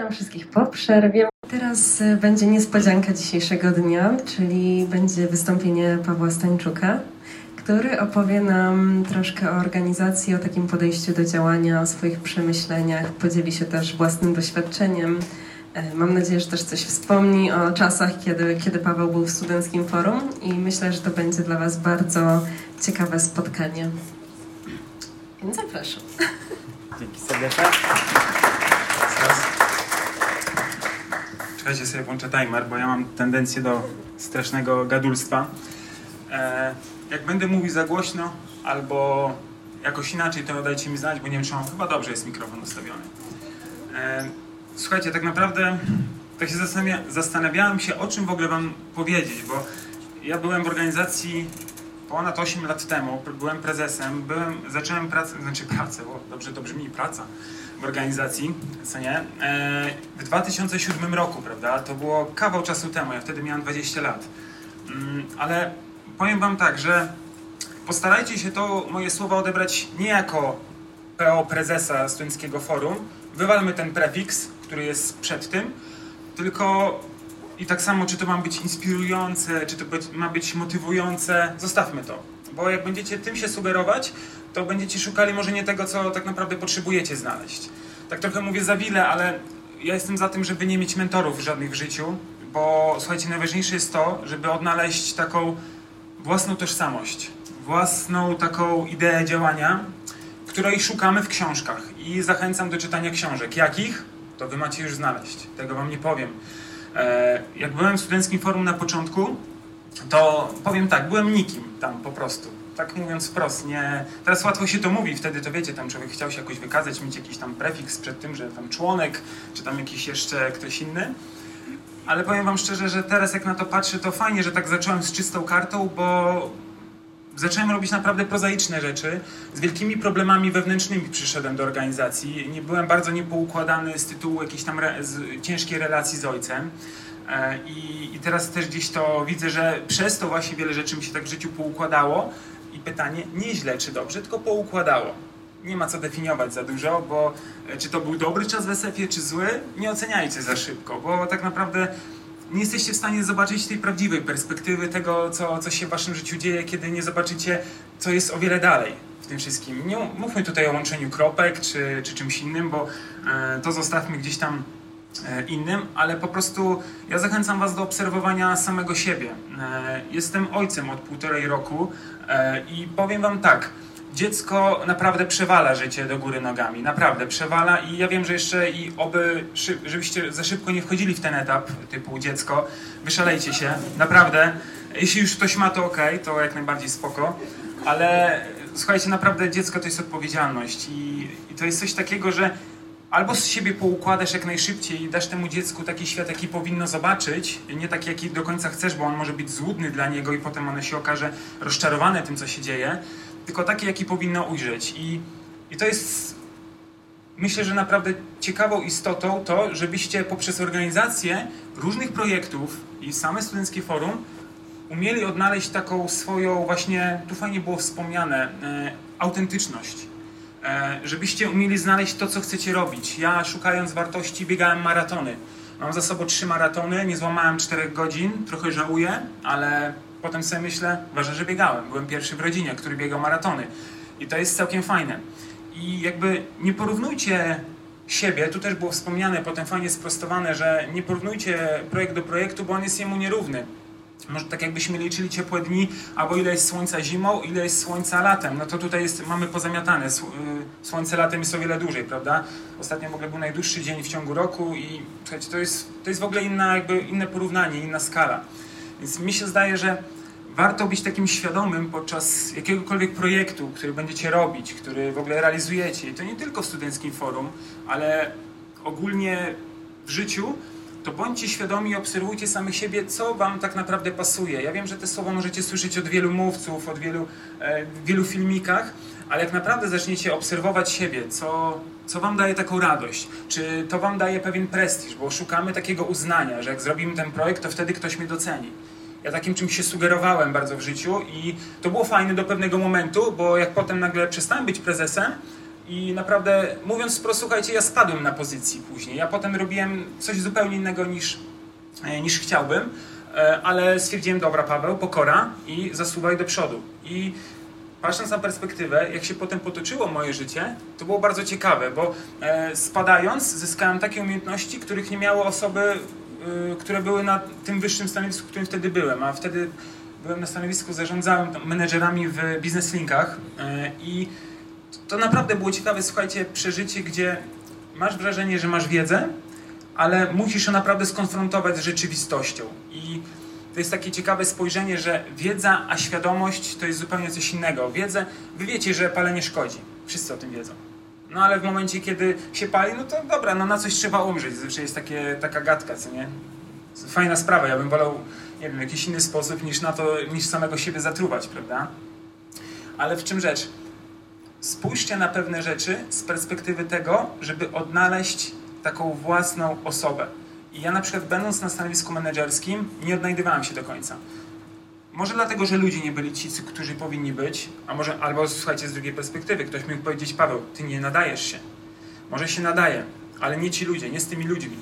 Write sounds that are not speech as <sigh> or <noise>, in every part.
Witam wszystkich po przerwie. Teraz e, będzie niespodzianka dzisiejszego dnia, czyli będzie wystąpienie Pawła Stańczuka, który opowie nam troszkę o organizacji, o takim podejściu do działania, o swoich przemyśleniach, podzieli się też własnym doświadczeniem. E, Mam nadzieję, że też coś wspomni o czasach, kiedy, kiedy Paweł był w Studenckim Forum i myślę, że to będzie dla Was bardzo ciekawe spotkanie. Więc zapraszam. Dzięki serdeczne. Czekajcie sobie, włączę timer, bo ja mam tendencję do strasznego gadulstwa. E, jak będę mówił za głośno albo jakoś inaczej, to dajcie mi znać, bo nie wiem, czy mam chyba dobrze jest mikrofon ustawiony. E, słuchajcie, tak naprawdę tak się zastanawia, zastanawiałem się, o czym w ogóle wam powiedzieć, bo ja byłem w organizacji ponad 8 lat temu, byłem prezesem, byłem, zacząłem pracę, znaczy pracę, dobrze to brzmi, praca w organizacji, co nie, e, w 2007 roku, prawda, to było kawał czasu temu, ja wtedy miałem 20 lat, mm, ale powiem wam tak, że postarajcie się to moje słowa odebrać nie jako PO prezesa Studenckiego Forum, wywalmy ten prefiks, który jest przed tym, tylko i tak samo, czy to ma być inspirujące, czy to być, ma być motywujące, zostawmy to. Bo jak będziecie tym się sugerować, to będziecie szukali może nie tego, co tak naprawdę potrzebujecie znaleźć. Tak trochę mówię za wiele, ale ja jestem za tym, żeby nie mieć mentorów żadnych w życiu, bo słuchajcie, najważniejsze jest to, żeby odnaleźć taką własną tożsamość, własną taką ideę działania, której szukamy w książkach. I zachęcam do czytania książek. Jakich? To wy macie już znaleźć. Tego wam nie powiem. E, Jak byłem w Studenckim Forum na początku, to powiem tak, byłem nikim tam po prostu. Tak mówiąc wprost, nie... Teraz łatwo się to mówi, wtedy to wiecie, tam człowiek chciał się jakoś wykazać, mieć jakiś tam prefiks przed tym, że tam członek, czy tam jakiś jeszcze ktoś inny. Ale powiem wam szczerze, że teraz jak na to patrzę, to fajnie, że tak zacząłem z czystą kartą, bo zacząłem robić naprawdę prozaiczne rzeczy. Z wielkimi problemami wewnętrznymi przyszedłem do organizacji. Nie byłem bardzo niepoukładany z tytułu jakiejś tam re, ciężkiej relacji z ojcem. E, I, I teraz też gdzieś to widzę, że przez to właśnie wiele rzeczy mi się tak w życiu poukładało. I pytanie, nie źle czy dobrze, tylko poukładało. Nie ma co definiować za dużo, bo e, czy to był dobry czas w SF-ie, czy zły, nie oceniajcie za szybko, bo tak naprawdę nie jesteście w stanie zobaczyć tej prawdziwej perspektywy tego, co, co się w waszym życiu dzieje, kiedy nie zobaczycie, co jest o wiele dalej w tym wszystkim. Nie mówmy tutaj o łączeniu kropek czy, czy czymś innym, bo e, to zostawmy gdzieś tam e, innym, ale po prostu ja zachęcam was do obserwowania samego siebie. E, jestem ojcem od półtorej roku e, i powiem wam tak, dziecko naprawdę przewala życie do góry nogami, naprawdę przewala i ja wiem, że jeszcze i oby, żebyście za szybko nie wchodzili w ten etap typu dziecko, wyszalejcie się, naprawdę. Jeśli już ktoś ma to ok, to jak najbardziej spoko, ale słuchajcie, naprawdę dziecko to jest odpowiedzialność i, i to jest coś takiego, że albo z siebie poukładasz jak najszybciej i dasz temu dziecku taki świat, jaki powinno zobaczyć, nie taki, jaki do końca chcesz, bo on może być złudny dla niego i potem ono się okaże rozczarowane tym, co się dzieje, tylko taki, jaki powinno ujrzeć. I, i to jest, myślę, że naprawdę ciekawą istotą to, żebyście poprzez organizację różnych projektów i same Studenckie Forum umieli odnaleźć taką swoją właśnie, tu fajnie było wspomniane, e, autentyczność. E, żebyście umieli znaleźć to, co chcecie robić. Ja szukając wartości biegałem maratony. Mam za sobą trzy maratony, nie złamałem czterech godzin, trochę żałuję, ale potem sobie myślę, ważne, że biegałem. Byłem pierwszy w rodzinie, który biegał maratony. I to jest całkiem fajne. I jakby nie porównujcie siebie, tu też było wspomniane, potem fajnie sprostowane, że nie porównujcie projekt do projektu, bo on jest jemu nierówny. Może tak jakbyśmy liczyli ciepłe dni, albo ile jest słońca zimą, ile jest słońca latem. No to tutaj jest, mamy pozamiatane. Y, Słońce latem jest o wiele dłużej, prawda? Ostatnio w ogóle był najdłuższy dzień w ciągu roku i słuchajcie, to jest, to jest w ogóle inna, jakby inne porównanie, inna skala. Więc mi się zdaje, że warto być takim świadomym podczas jakiegokolwiek projektu, który będziecie robić, który w ogóle realizujecie. I to nie tylko w Studenckim Forum, ale ogólnie w życiu, to bądźcie świadomi i obserwujcie samych siebie, co wam tak naprawdę pasuje. Ja wiem, że te słowa możecie słyszeć od wielu mówców, od wielu, e, wielu filmikach, ale jak naprawdę zaczniecie obserwować siebie, co, co wam daje taką radość, czy to wam daje pewien prestiż, bo szukamy takiego uznania, że jak zrobimy ten projekt, to wtedy ktoś mnie doceni. Ja takim czymś się sugerowałem bardzo w życiu i to było fajne do pewnego momentu, bo jak potem nagle przestałem być prezesem I naprawdę, mówiąc wprost, słuchajcie, ja spadłem na pozycji później. Ja potem robiłem coś zupełnie innego niż, e, niż chciałbym, e, ale stwierdziłem, dobra Paweł, pokora i zasuwaj do przodu. I patrząc na perspektywę, jak się potem potoczyło moje życie, to było bardzo ciekawe, bo e, spadając zyskałem takie umiejętności, których nie miały osoby, które były na tym wyższym stanowisku, w którym wtedy byłem, a wtedy byłem na stanowisku, zarządzałem menedżerami w Business Linkach i to naprawdę było ciekawe, słuchajcie, przeżycie, gdzie masz wrażenie, że masz wiedzę, ale musisz ją naprawdę skonfrontować z rzeczywistością. I to jest takie ciekawe spojrzenie, że wiedza, a świadomość to jest zupełnie coś innego. Wiedzę, wy wiecie, że palenie szkodzi. Wszyscy o tym wiedzą. No ale w momencie, kiedy się pali, no to dobra, no na coś trzeba umrzeć. Zazwyczaj jest takie, taka gadka, co nie? Fajna sprawa, ja bym wolał, nie wiem, jakiś inny sposób niż na to, niż samego siebie zatruwać, prawda? Ale w czym rzecz? Spójrzcie na pewne rzeczy z perspektywy tego, żeby odnaleźć taką własną osobę. I ja na przykład będąc na stanowisku menedżerskim nie odnajdywałem się do końca. Może dlatego, że ludzie nie byli ci, którzy powinni być, a może, albo słuchajcie, z drugiej perspektywy, ktoś mógł powiedzieć, Paweł, ty nie nadajesz się. Może się nadaje, ale nie ci ludzie, nie z tymi ludźmi.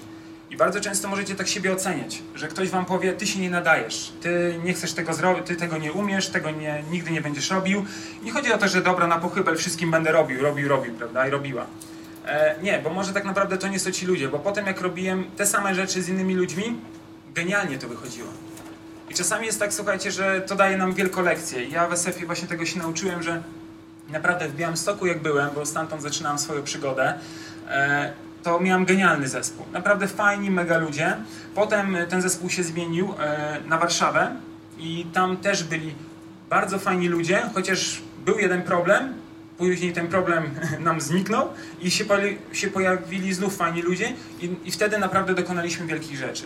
I bardzo często możecie tak siebie oceniać, że ktoś wam powie, ty się nie nadajesz, ty nie chcesz tego zrobić, ty tego nie umiesz, tego nie, nigdy nie będziesz robił. Nie chodzi o to, że dobra, na pochybel wszystkim będę robił, robił, robił, prawda, i robiła. E, nie, bo może tak naprawdę to nie są ci ludzie, bo potem jak robiłem te same rzeczy z innymi ludźmi, genialnie to wychodziło. I czasami jest tak, słuchajcie, że to daje nam wielką lekcję. Ja w SF-ie właśnie tego się nauczyłem, że naprawdę w Białymstoku jak byłem, bo stamtąd zaczynałem swoją przygodę, e, to miałem genialny zespół. Naprawdę fajni, mega ludzie. Potem e, ten zespół się zmienił e, na Warszawę i tam też byli bardzo fajni ludzie, chociaż był jeden problem, później ten problem <laughs> nam zniknął i się, się pojawili znów fajni ludzie i, i wtedy naprawdę dokonaliśmy wielkich rzeczy.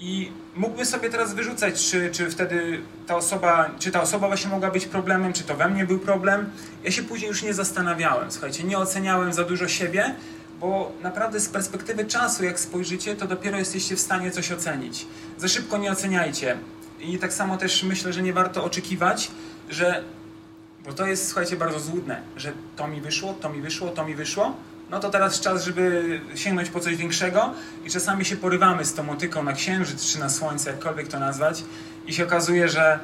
I mógłby sobie teraz wyrzucać, czy, czy wtedy ta osoba, czy ta osoba właśnie mogła być problemem, czy to we mnie był problem. Ja się później już nie zastanawiałem, słuchajcie, nie oceniałem za dużo siebie, bo naprawdę z perspektywy czasu, jak spojrzycie, to dopiero jesteście w stanie coś ocenić. Za szybko nie oceniajcie. I tak samo też myślę, że nie warto oczekiwać, że, bo to jest, słuchajcie, bardzo złudne, że to mi wyszło, to mi wyszło, to mi wyszło, no to teraz czas, żeby sięgnąć po coś większego i czasami się porywamy z tą motyką na księżyc czy na słońce, jakkolwiek to nazwać i się okazuje, że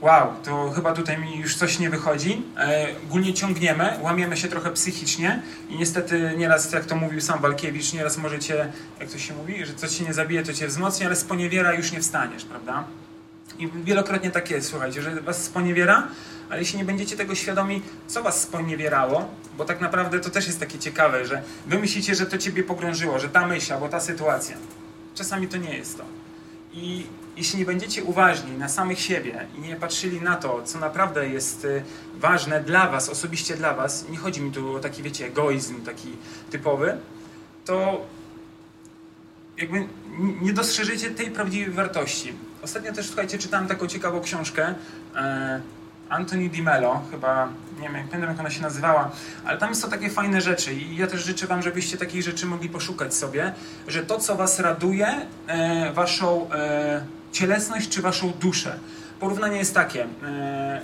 wow, to chyba tutaj mi już coś nie wychodzi. E, ogólnie ciągniemy, łamiemy się trochę psychicznie i niestety nieraz, jak to mówił sam Walkiewicz, nieraz możecie, jak to się mówi, że coś się nie zabije, to cię wzmocni, ale sponiewiera już nie wstaniesz, prawda? I wielokrotnie tak jest, słuchajcie, że was sponiewiera, ale jeśli nie będziecie tego świadomi, co was sponiewierało, bo tak naprawdę to też jest takie ciekawe, że wy myślicie, że to ciebie pogrążyło, że ta myśl albo ta sytuacja. Czasami to nie jest to. I jeśli nie będziecie uważni na samych siebie i nie patrzyli na to, co naprawdę jest y, ważne dla was, osobiście dla was, nie chodzi mi tu o taki, wiecie, egoizm taki typowy, to jakby nie dostrzeżycie tej prawdziwej wartości. Ostatnio też, słuchajcie, czytałem taką ciekawą książkę e, Anthony Di Mello, chyba, nie wiem, nie pamiętam jak ona się nazywała, ale tam są takie fajne rzeczy i ja też życzę wam, żebyście takich rzeczy mogli poszukać sobie, że to, co was raduje, e, waszą e, cielesność czy waszą duszę. Porównanie jest takie, e,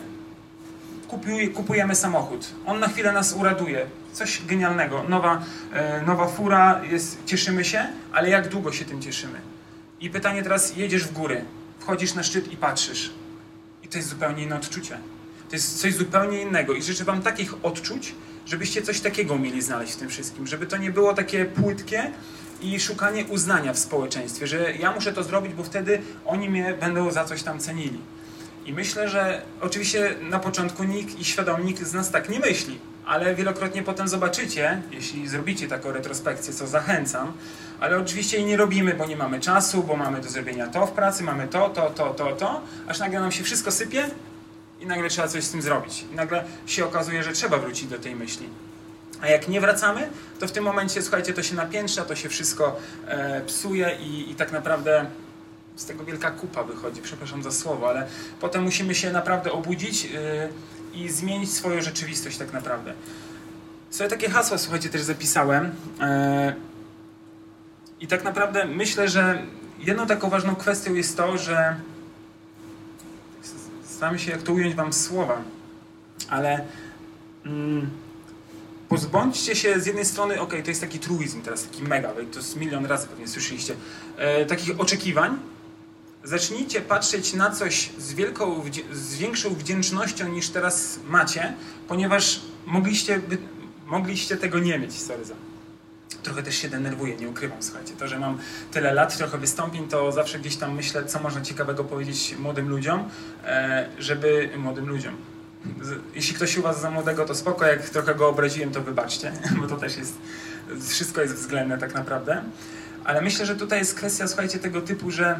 kupujemy samochód, on na chwilę nas uraduje, coś genialnego, nowa, e, nowa fura, jest, cieszymy się, ale jak długo się tym cieszymy? I pytanie teraz, jedziesz w góry, wchodzisz na szczyt i patrzysz. I to jest zupełnie inne odczucie. To jest coś zupełnie innego. I życzę Wam takich odczuć, żebyście coś takiego mieli znaleźć w tym wszystkim. Żeby to nie było takie płytkie i szukanie uznania w społeczeństwie, że ja muszę to zrobić, bo wtedy oni mnie będą za coś tam cenili. I myślę, że oczywiście na początku nikt i świadomnik z nas tak nie myśli, ale wielokrotnie potem zobaczycie, jeśli zrobicie taką retrospekcję, co zachęcam, ale oczywiście jej nie robimy, bo nie mamy czasu, bo mamy do zrobienia to w pracy, mamy to, to, to, to, to, aż nagle nam się wszystko sypie i nagle trzeba coś z tym zrobić. I nagle się okazuje, że trzeba wrócić do tej myśli. A jak nie wracamy, to w tym momencie, słuchajcie, to się napiętrza, to się wszystko e, psuje i, i tak naprawdę z tego wielka kupa wychodzi, przepraszam za słowo, ale potem musimy się naprawdę obudzić yy, i zmienić swoją rzeczywistość tak naprawdę. Sobie takie hasła, słuchajcie, też zapisałem. Yy, I tak naprawdę myślę, że jedną taką ważną kwestią jest to, że staram się jak to ująć wam słowa, ale mm, pozbądźcie się z jednej strony, ok, to jest taki truizm teraz, taki mega, to jest milion razy pewnie słyszeliście, e, takich oczekiwań. Zacznijcie patrzeć na coś z, wielką, z większą wdzięcznością niż teraz macie, ponieważ mogliście, mogliście tego nie mieć, sorry za trochę też się denerwuję, nie ukrywam, słuchajcie. To, że mam tyle lat, trochę wystąpień, to zawsze gdzieś tam myślę, co można ciekawego powiedzieć młodym ludziom, e, żeby... młodym ludziom. Jeśli ktoś uważa za młodego, to spoko, jak trochę go obraziłem, to wybaczcie, <laughs> bo to też jest... Wszystko jest względne tak naprawdę. Ale myślę, że tutaj jest kwestia, słuchajcie, tego typu, że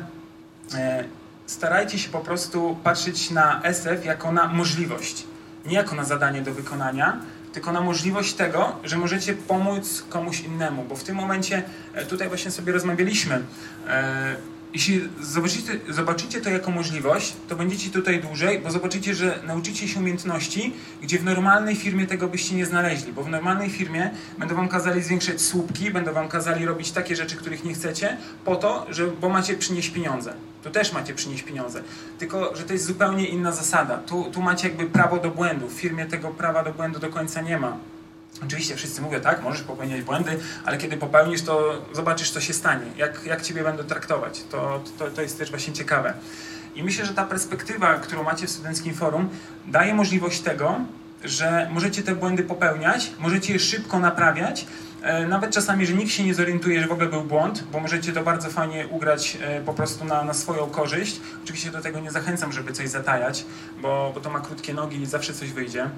e, starajcie się po prostu patrzeć na SF jako na możliwość, nie jako na zadanie do wykonania, tylko na możliwość tego, że możecie pomóc komuś innemu, bo w tym momencie, e, tutaj właśnie sobie rozmawialiśmy, e, jeśli zobaczycie, zobaczycie to jako możliwość, to będziecie tutaj dłużej, bo zobaczycie, że nauczycie się umiejętności, gdzie w normalnej firmie tego byście nie znaleźli, bo w normalnej firmie będą wam kazali zwiększać słupki, będą wam kazali robić takie rzeczy, których nie chcecie, po to, że, bo macie przynieść pieniądze. Tu też macie przynieść pieniądze. Tylko, że to jest zupełnie inna zasada. Tu, tu macie jakby prawo do błędu. W firmie tego prawa do błędu do końca nie ma. Oczywiście wszyscy mówią, tak, możesz popełniać błędy, ale kiedy popełnisz, to zobaczysz, co się stanie, jak, jak ciebie będą traktować. To, to, to jest też właśnie ciekawe. I myślę, że ta perspektywa, którą macie w Studenckim Forum, daje możliwość tego, że możecie te błędy popełniać, możecie je szybko naprawiać, e, nawet czasami, że nikt się nie zorientuje, że w ogóle był błąd, bo możecie to bardzo fajnie ugrać e, po prostu na, na swoją korzyść. Oczywiście do tego nie zachęcam, żeby coś zatajać, bo, bo to ma krótkie nogi i zawsze coś wyjdzie.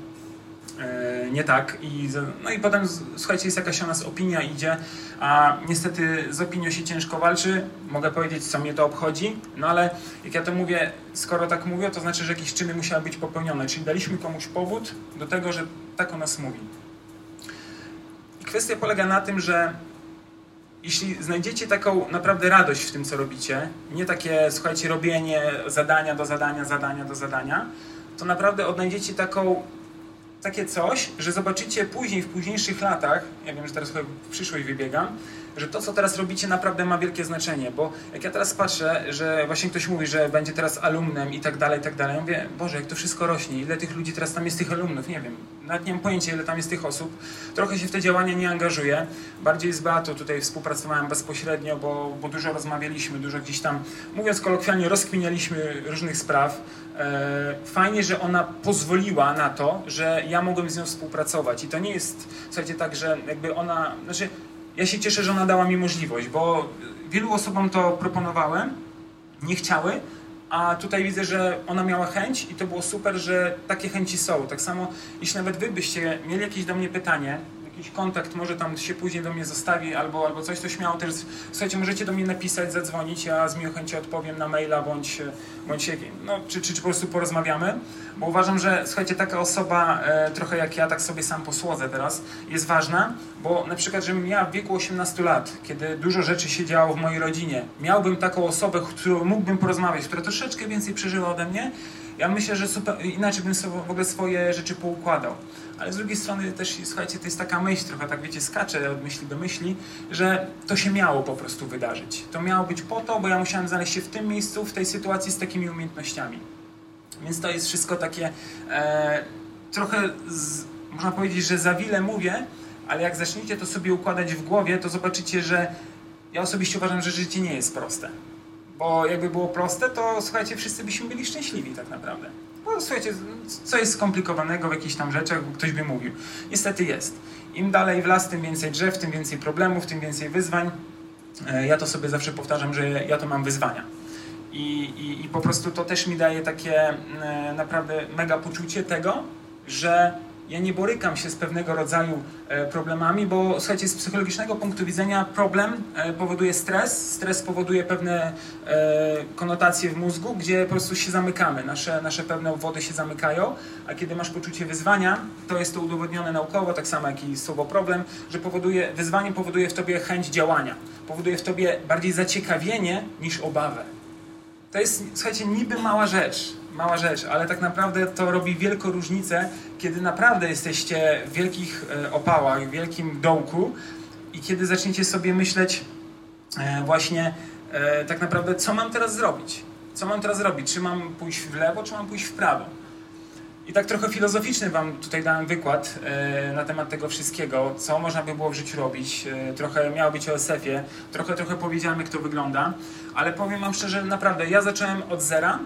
E, nie tak. I, no i potem, słuchajcie, jest jakaś o nas opinia idzie, a niestety z opinią się ciężko walczy. Mogę powiedzieć, co mnie to obchodzi, no ale jak ja to mówię, skoro tak mówię, to znaczy, że jakieś czyny musiały być popełnione, czyli daliśmy komuś powód do tego, że tak o nas mówi. I kwestia polega na tym, że jeśli znajdziecie taką naprawdę radość w tym, co robicie, nie takie, słuchajcie, robienie zadania do zadania, zadania do zadania, to naprawdę odnajdziecie taką takie coś, że zobaczycie później, w późniejszych latach, ja wiem, że teraz w przyszłość wybiegam, że to, co teraz robicie, naprawdę ma wielkie znaczenie, bo jak ja teraz patrzę, że właśnie ktoś mówi, że będzie teraz alumnem i tak dalej, i tak dalej, ja mówię, Boże, jak to wszystko rośnie, ile tych ludzi teraz tam jest tych alumnów, nie wiem, nawet nie mam pojęcia, ile tam jest tych osób, trochę się w te działania nie angażuję, bardziej z Beatą tutaj współpracowałem bezpośrednio, bo, bo dużo rozmawialiśmy, dużo gdzieś tam, mówiąc kolokwialnie, rozkminialiśmy różnych spraw, e, fajnie, że ona pozwoliła na to, że ja mogłem z nią współpracować. I to nie jest, słuchajcie, tak, że jakby ona, znaczy ja się cieszę, że ona dała mi możliwość, bo wielu osobom to proponowałem, nie chciały, a tutaj widzę, że ona miała chęć i to było super, że takie chęci są. Tak samo, jeśli nawet wy byście mieli jakieś do mnie pytanie, jakiś kontakt, może tam się później do mnie zostawi albo, albo coś, to śmiało też, słuchajcie, możecie do mnie napisać, zadzwonić, ja z miłą chęcią odpowiem na maila, bądź, bądź no, czy, czy, czy po prostu porozmawiamy, bo uważam, że słuchajcie, taka osoba, e, trochę jak ja, tak sobie sam posłodzę teraz, jest ważna, bo na przykład, żebym ja w wieku 18 lat, kiedy dużo rzeczy się działo w mojej rodzinie, miałbym taką osobę, którą mógłbym porozmawiać, która troszeczkę więcej przeżyła ode mnie, ja myślę, że super, inaczej bym sobie w ogóle swoje rzeczy poukładał. Ale z drugiej strony też, słuchajcie, to jest taka myśl, trochę tak wiecie, skacze od myśli do myśli, że to się miało po prostu wydarzyć. To miało być po to, bo ja musiałem znaleźć się w tym miejscu, w tej sytuacji z takimi umiejętnościami. Więc to jest wszystko takie e, trochę, z, można powiedzieć, że za wiele mówię, ale jak zaczniecie to sobie układać w głowie, to zobaczycie, że ja osobiście uważam, że życie nie jest proste. Bo jakby było proste, to słuchajcie, wszyscy byśmy byli szczęśliwi tak naprawdę. No słuchajcie, co jest skomplikowanego w jakichś tam rzeczach, ktoś by mówił. Niestety jest. Im dalej w las, tym więcej drzew, tym więcej problemów, tym więcej wyzwań. E, ja to sobie zawsze powtarzam, że ja to mam wyzwania. I, i, i po prostu to też mi daje takie e, naprawdę mega poczucie tego, że ja nie borykam się z pewnego rodzaju e, problemami, bo słuchajcie, z psychologicznego punktu widzenia problem e, powoduje stres, stres powoduje pewne e, konotacje w mózgu, gdzie po prostu się zamykamy, nasze, nasze pewne obwody się zamykają, a kiedy masz poczucie wyzwania, to jest to udowodnione naukowo, tak samo jak i słowo problem, że powoduje, wyzwanie powoduje w tobie chęć działania, powoduje w tobie bardziej zaciekawienie niż obawę. To jest, słuchajcie, niby mała rzecz, mała rzecz, ale tak naprawdę to robi wielką różnicę, kiedy naprawdę jesteście w wielkich e, opałach, w wielkim dołku i kiedy zaczniecie sobie myśleć e, właśnie e, tak naprawdę, co mam teraz zrobić? Co mam teraz zrobić? Czy mam pójść w lewo, czy mam pójść w prawo? I tak trochę filozoficzny Wam tutaj dałem wykład na temat tego wszystkiego, co można by było w życiu robić. Trochę miało być o SF-ie, trochę, trochę powiedziałem, jak to wygląda, ale powiem Wam szczerze, naprawdę, ja zacząłem od zera.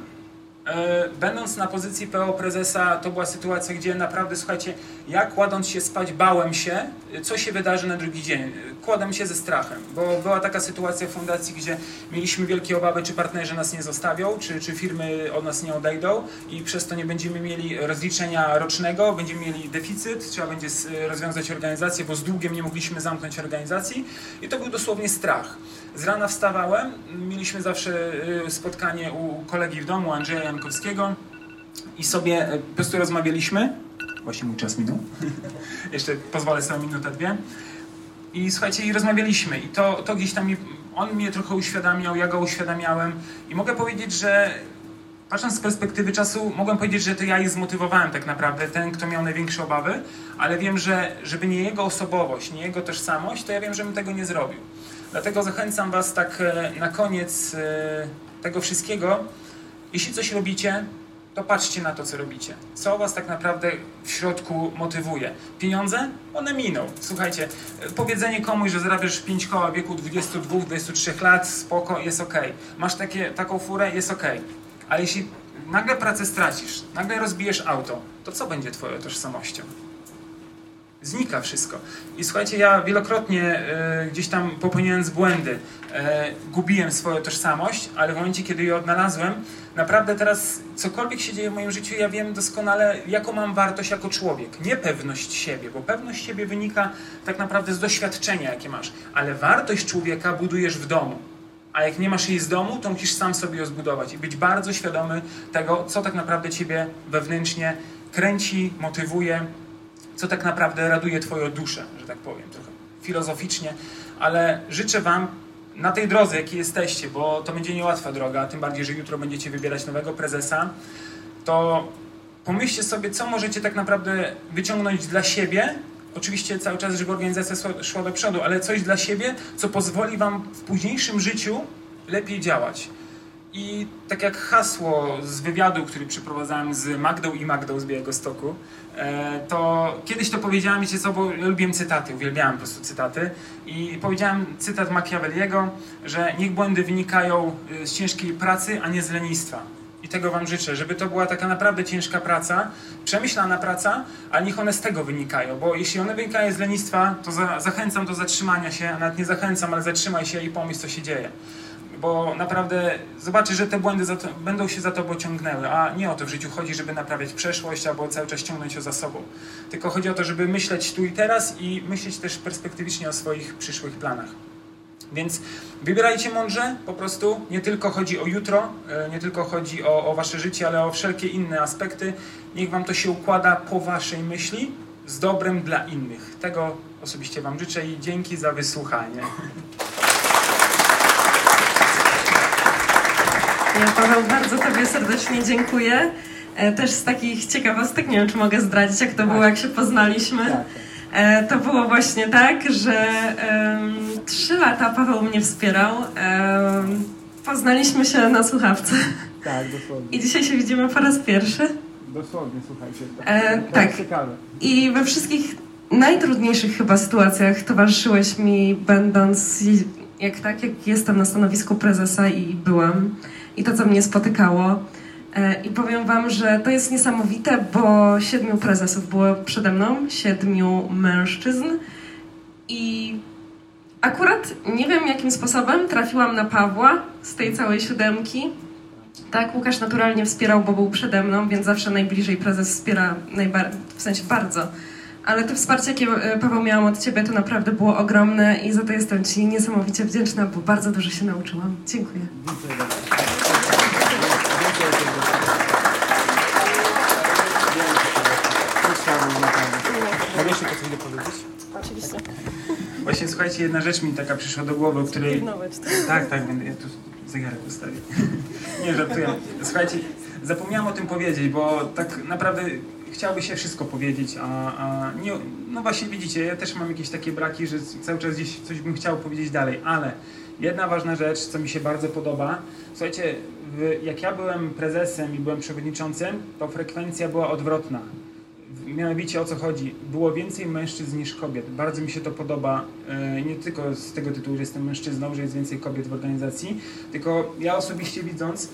E, będąc na pozycji PO prezesa, to była sytuacja, gdzie naprawdę, słuchajcie, ja kładąc się spać, bałem się, co się wydarzy na drugi dzień. Kładłem się ze strachem, bo była taka sytuacja w fundacji, gdzie mieliśmy wielkie obawy, czy partnerzy nas nie zostawią, czy, czy firmy od nas nie odejdą i przez to nie będziemy mieli rozliczenia rocznego, będziemy mieli deficyt, trzeba będzie rozwiązać organizację, bo z długiem nie mogliśmy zamknąć organizacji i to był dosłownie strach. Z rana wstawałem, mieliśmy zawsze y, spotkanie u kolegi w domu, Andrzeja Jankowskiego i sobie y, po prostu rozmawialiśmy. Właśnie mój czas minął. <laughs> Jeszcze pozwolę sobie minutę, dwie. I słuchajcie, i rozmawialiśmy i to, to gdzieś tam, on mnie trochę uświadamiał, ja go uświadamiałem i mogę powiedzieć, że patrząc z perspektywy czasu, mogłem powiedzieć, że to ja ich zmotywowałem tak naprawdę, ten, kto miał największe obawy, ale wiem, że żeby nie jego osobowość, nie jego tożsamość, to ja wiem, że bym tego nie zrobił. Dlatego zachęcam Was tak e, na koniec e, tego wszystkiego. Jeśli coś robicie, to patrzcie na to, co robicie. Co Was tak naprawdę w środku motywuje? Pieniądze? One miną. Słuchajcie, e, powiedzenie komuś, że zarabiasz 5 koła w wieku 22-23 lat, spoko, jest ok. Masz takie, taką furę, jest ok. Ale jeśli nagle pracę stracisz, nagle rozbijesz auto, to co będzie Twoją tożsamością? Znika wszystko. I słuchajcie, ja wielokrotnie e, gdzieś tam popełniając błędy, e, gubiłem swoją tożsamość, ale w momencie, kiedy ją odnalazłem, naprawdę teraz cokolwiek się dzieje w moim życiu, ja wiem doskonale, jaką mam wartość jako człowiek. Nie pewność siebie, bo pewność siebie wynika tak naprawdę z doświadczenia, jakie masz. Ale wartość człowieka budujesz w domu. A jak nie masz jej z domu, to musisz sam sobie ją zbudować i być bardzo świadomy tego, co tak naprawdę ciebie wewnętrznie kręci, motywuje, co tak naprawdę raduje Twoją duszę, że tak powiem, trochę filozoficznie, ale życzę Wam na tej drodze, jakiej jesteście, bo to będzie niełatwa droga, tym bardziej, że jutro będziecie wybierać nowego prezesa, to pomyślcie sobie, co możecie tak naprawdę wyciągnąć dla siebie, oczywiście cały czas, żeby organizacja szła do przodu, ale coś dla siebie, co pozwoli Wam w późniejszym życiu lepiej działać. I tak jak hasło z wywiadu, który przeprowadzałem z Magdą i Magdą z Białego Stoku, e, to kiedyś to powiedziałem, wiecie co, bo lubiłem cytaty, uwielbiałem po prostu cytaty i powiedziałem cytat Machiavelliego, że niech błędy wynikają e, z ciężkiej pracy, a nie z lenistwa. I tego Wam życzę, żeby to była taka naprawdę ciężka praca, przemyślana praca, ale niech one z tego wynikają, bo jeśli one wynikają z lenistwa, to za, zachęcam do zatrzymania się, a nawet nie zachęcam, ale zatrzymaj się i pomyśl, co się dzieje bo naprawdę zobaczysz, że te błędy to, będą się za tobą ciągnęły, a nie o to w życiu chodzi, żeby naprawiać przeszłość albo cały czas ciągnąć ją za sobą. Tylko chodzi o to, żeby myśleć tu i teraz i myśleć też perspektywicznie o swoich przyszłych planach. Więc wybierajcie mądrze, po prostu. Nie tylko chodzi o jutro, e, nie tylko chodzi o, o wasze życie, ale o wszelkie inne aspekty. Niech wam to się układa po waszej myśli, z dobrem dla innych. Tego osobiście wam życzę i dzięki za wysłuchanie. Paweł bardzo Tobie serdecznie dziękuję. E, też z takich ciekawostek, nie wiem czy mogę zdradzić, jak to tak. było, jak się poznaliśmy. Tak, tak. E, to było właśnie tak, że trzy um, lata Paweł mnie wspierał. Um, poznaliśmy się na słuchawce. Tak, dosłownie. I dzisiaj się widzimy po raz pierwszy. Dosłownie, słuchajcie. Tak, e, tak. Ciekawe. I we wszystkich najtrudniejszych chyba sytuacjach towarzyszyłeś mi, będąc jak tak, jak jestem na stanowisku prezesa i byłam i to, co mnie spotykało. E, I powiem Wam, że to jest niesamowite, bo siedmiu prezesów było przede mną, siedmiu mężczyzn i akurat nie wiem jakim sposobem trafiłam na Pawła z tej całej siódemki. Tak, Łukasz naturalnie wspierał, bo był przede mną, więc zawsze najbliżej prezes wspiera, w sensie bardzo. Ale to wsparcie, jakie e, Paweł miałam od Ciebie, to naprawdę było ogromne i za to jestem Ci niesamowicie wdzięczna, bo bardzo dużo się nauczyłam. Dziękuję. Mogę jeszcze coś do powiedzieć? Oczywiście. Właśnie słuchajcie, jedna rzecz mi taka przyszła do głowy, o której... Tak, tak, ja tu zegarek ustawię. <laughs> Nie, żartuję. Słuchajcie, zapomniałam o tym powiedzieć, bo tak naprawdę chciałoby się wszystko powiedzieć, a, a nie, no właśnie widzicie, ja też mam jakieś takie braki, że cały czas gdzieś coś bym chciał powiedzieć dalej, ale Jedna ważna rzecz, co mi się bardzo podoba. Słuchajcie, jak ja byłem prezesem i byłem przewodniczącym, to frekwencja była odwrotna. Mianowicie o co chodzi? Było więcej mężczyzn niż kobiet. Bardzo mi się to podoba, e, nie tylko z tego tytułu, że jestem mężczyzną, że jest więcej kobiet w organizacji, tylko ja osobiście widząc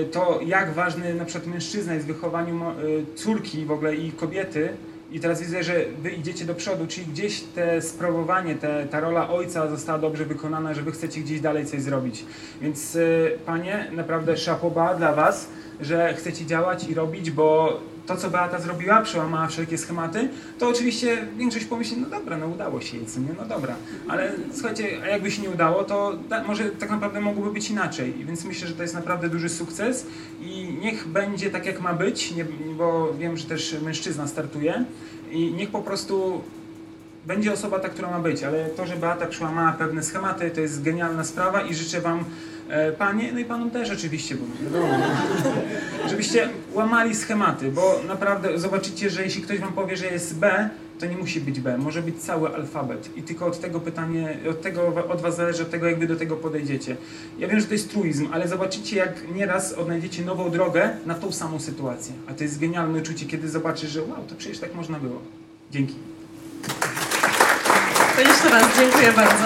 e, to, jak ważny na przykład mężczyzna jest w wychowaniu e, córki w ogóle i kobiety, i teraz widzę, że wy idziecie do przodu, czyli gdzieś te sprawowanie, te, ta rola ojca została dobrze wykonana, że wy chcecie gdzieś dalej coś zrobić. Więc y, panie, naprawdę szapoba dla was, że chcecie działać i robić, bo to, co Beata zrobiła, przełamała wszelkie schematy, to oczywiście większość pomyśli, no dobra, no udało się jej, nie? No dobra. Ale słuchajcie, a jakby się nie udało, to da, może tak naprawdę mogłoby być inaczej. Więc myślę, że to jest naprawdę duży sukces i niech będzie tak, jak ma być, nie, bo wiem, że też mężczyzna startuje i niech po prostu będzie osoba ta, która ma być, ale to, że Beata przełamała pewne schematy, to jest genialna sprawa i życzę Wam, Panie, no i Panom też oczywiście, bo wiadomo, żebyście łamali schematy, bo naprawdę zobaczycie, że jeśli ktoś Wam powie, że jest B, to nie musi być B, może być cały alfabet i tylko od tego pytanie, od tego od Was zależy, od tego jak Wy do tego podejdziecie. Ja wiem, że to jest truizm, ale zobaczycie, jak nieraz odnajdziecie nową drogę na tą samą sytuację, a to jest genialne uczucie, kiedy zobaczysz, że wow, to przecież tak można było. Dzięki. To jeszcze raz dziękuję bardzo.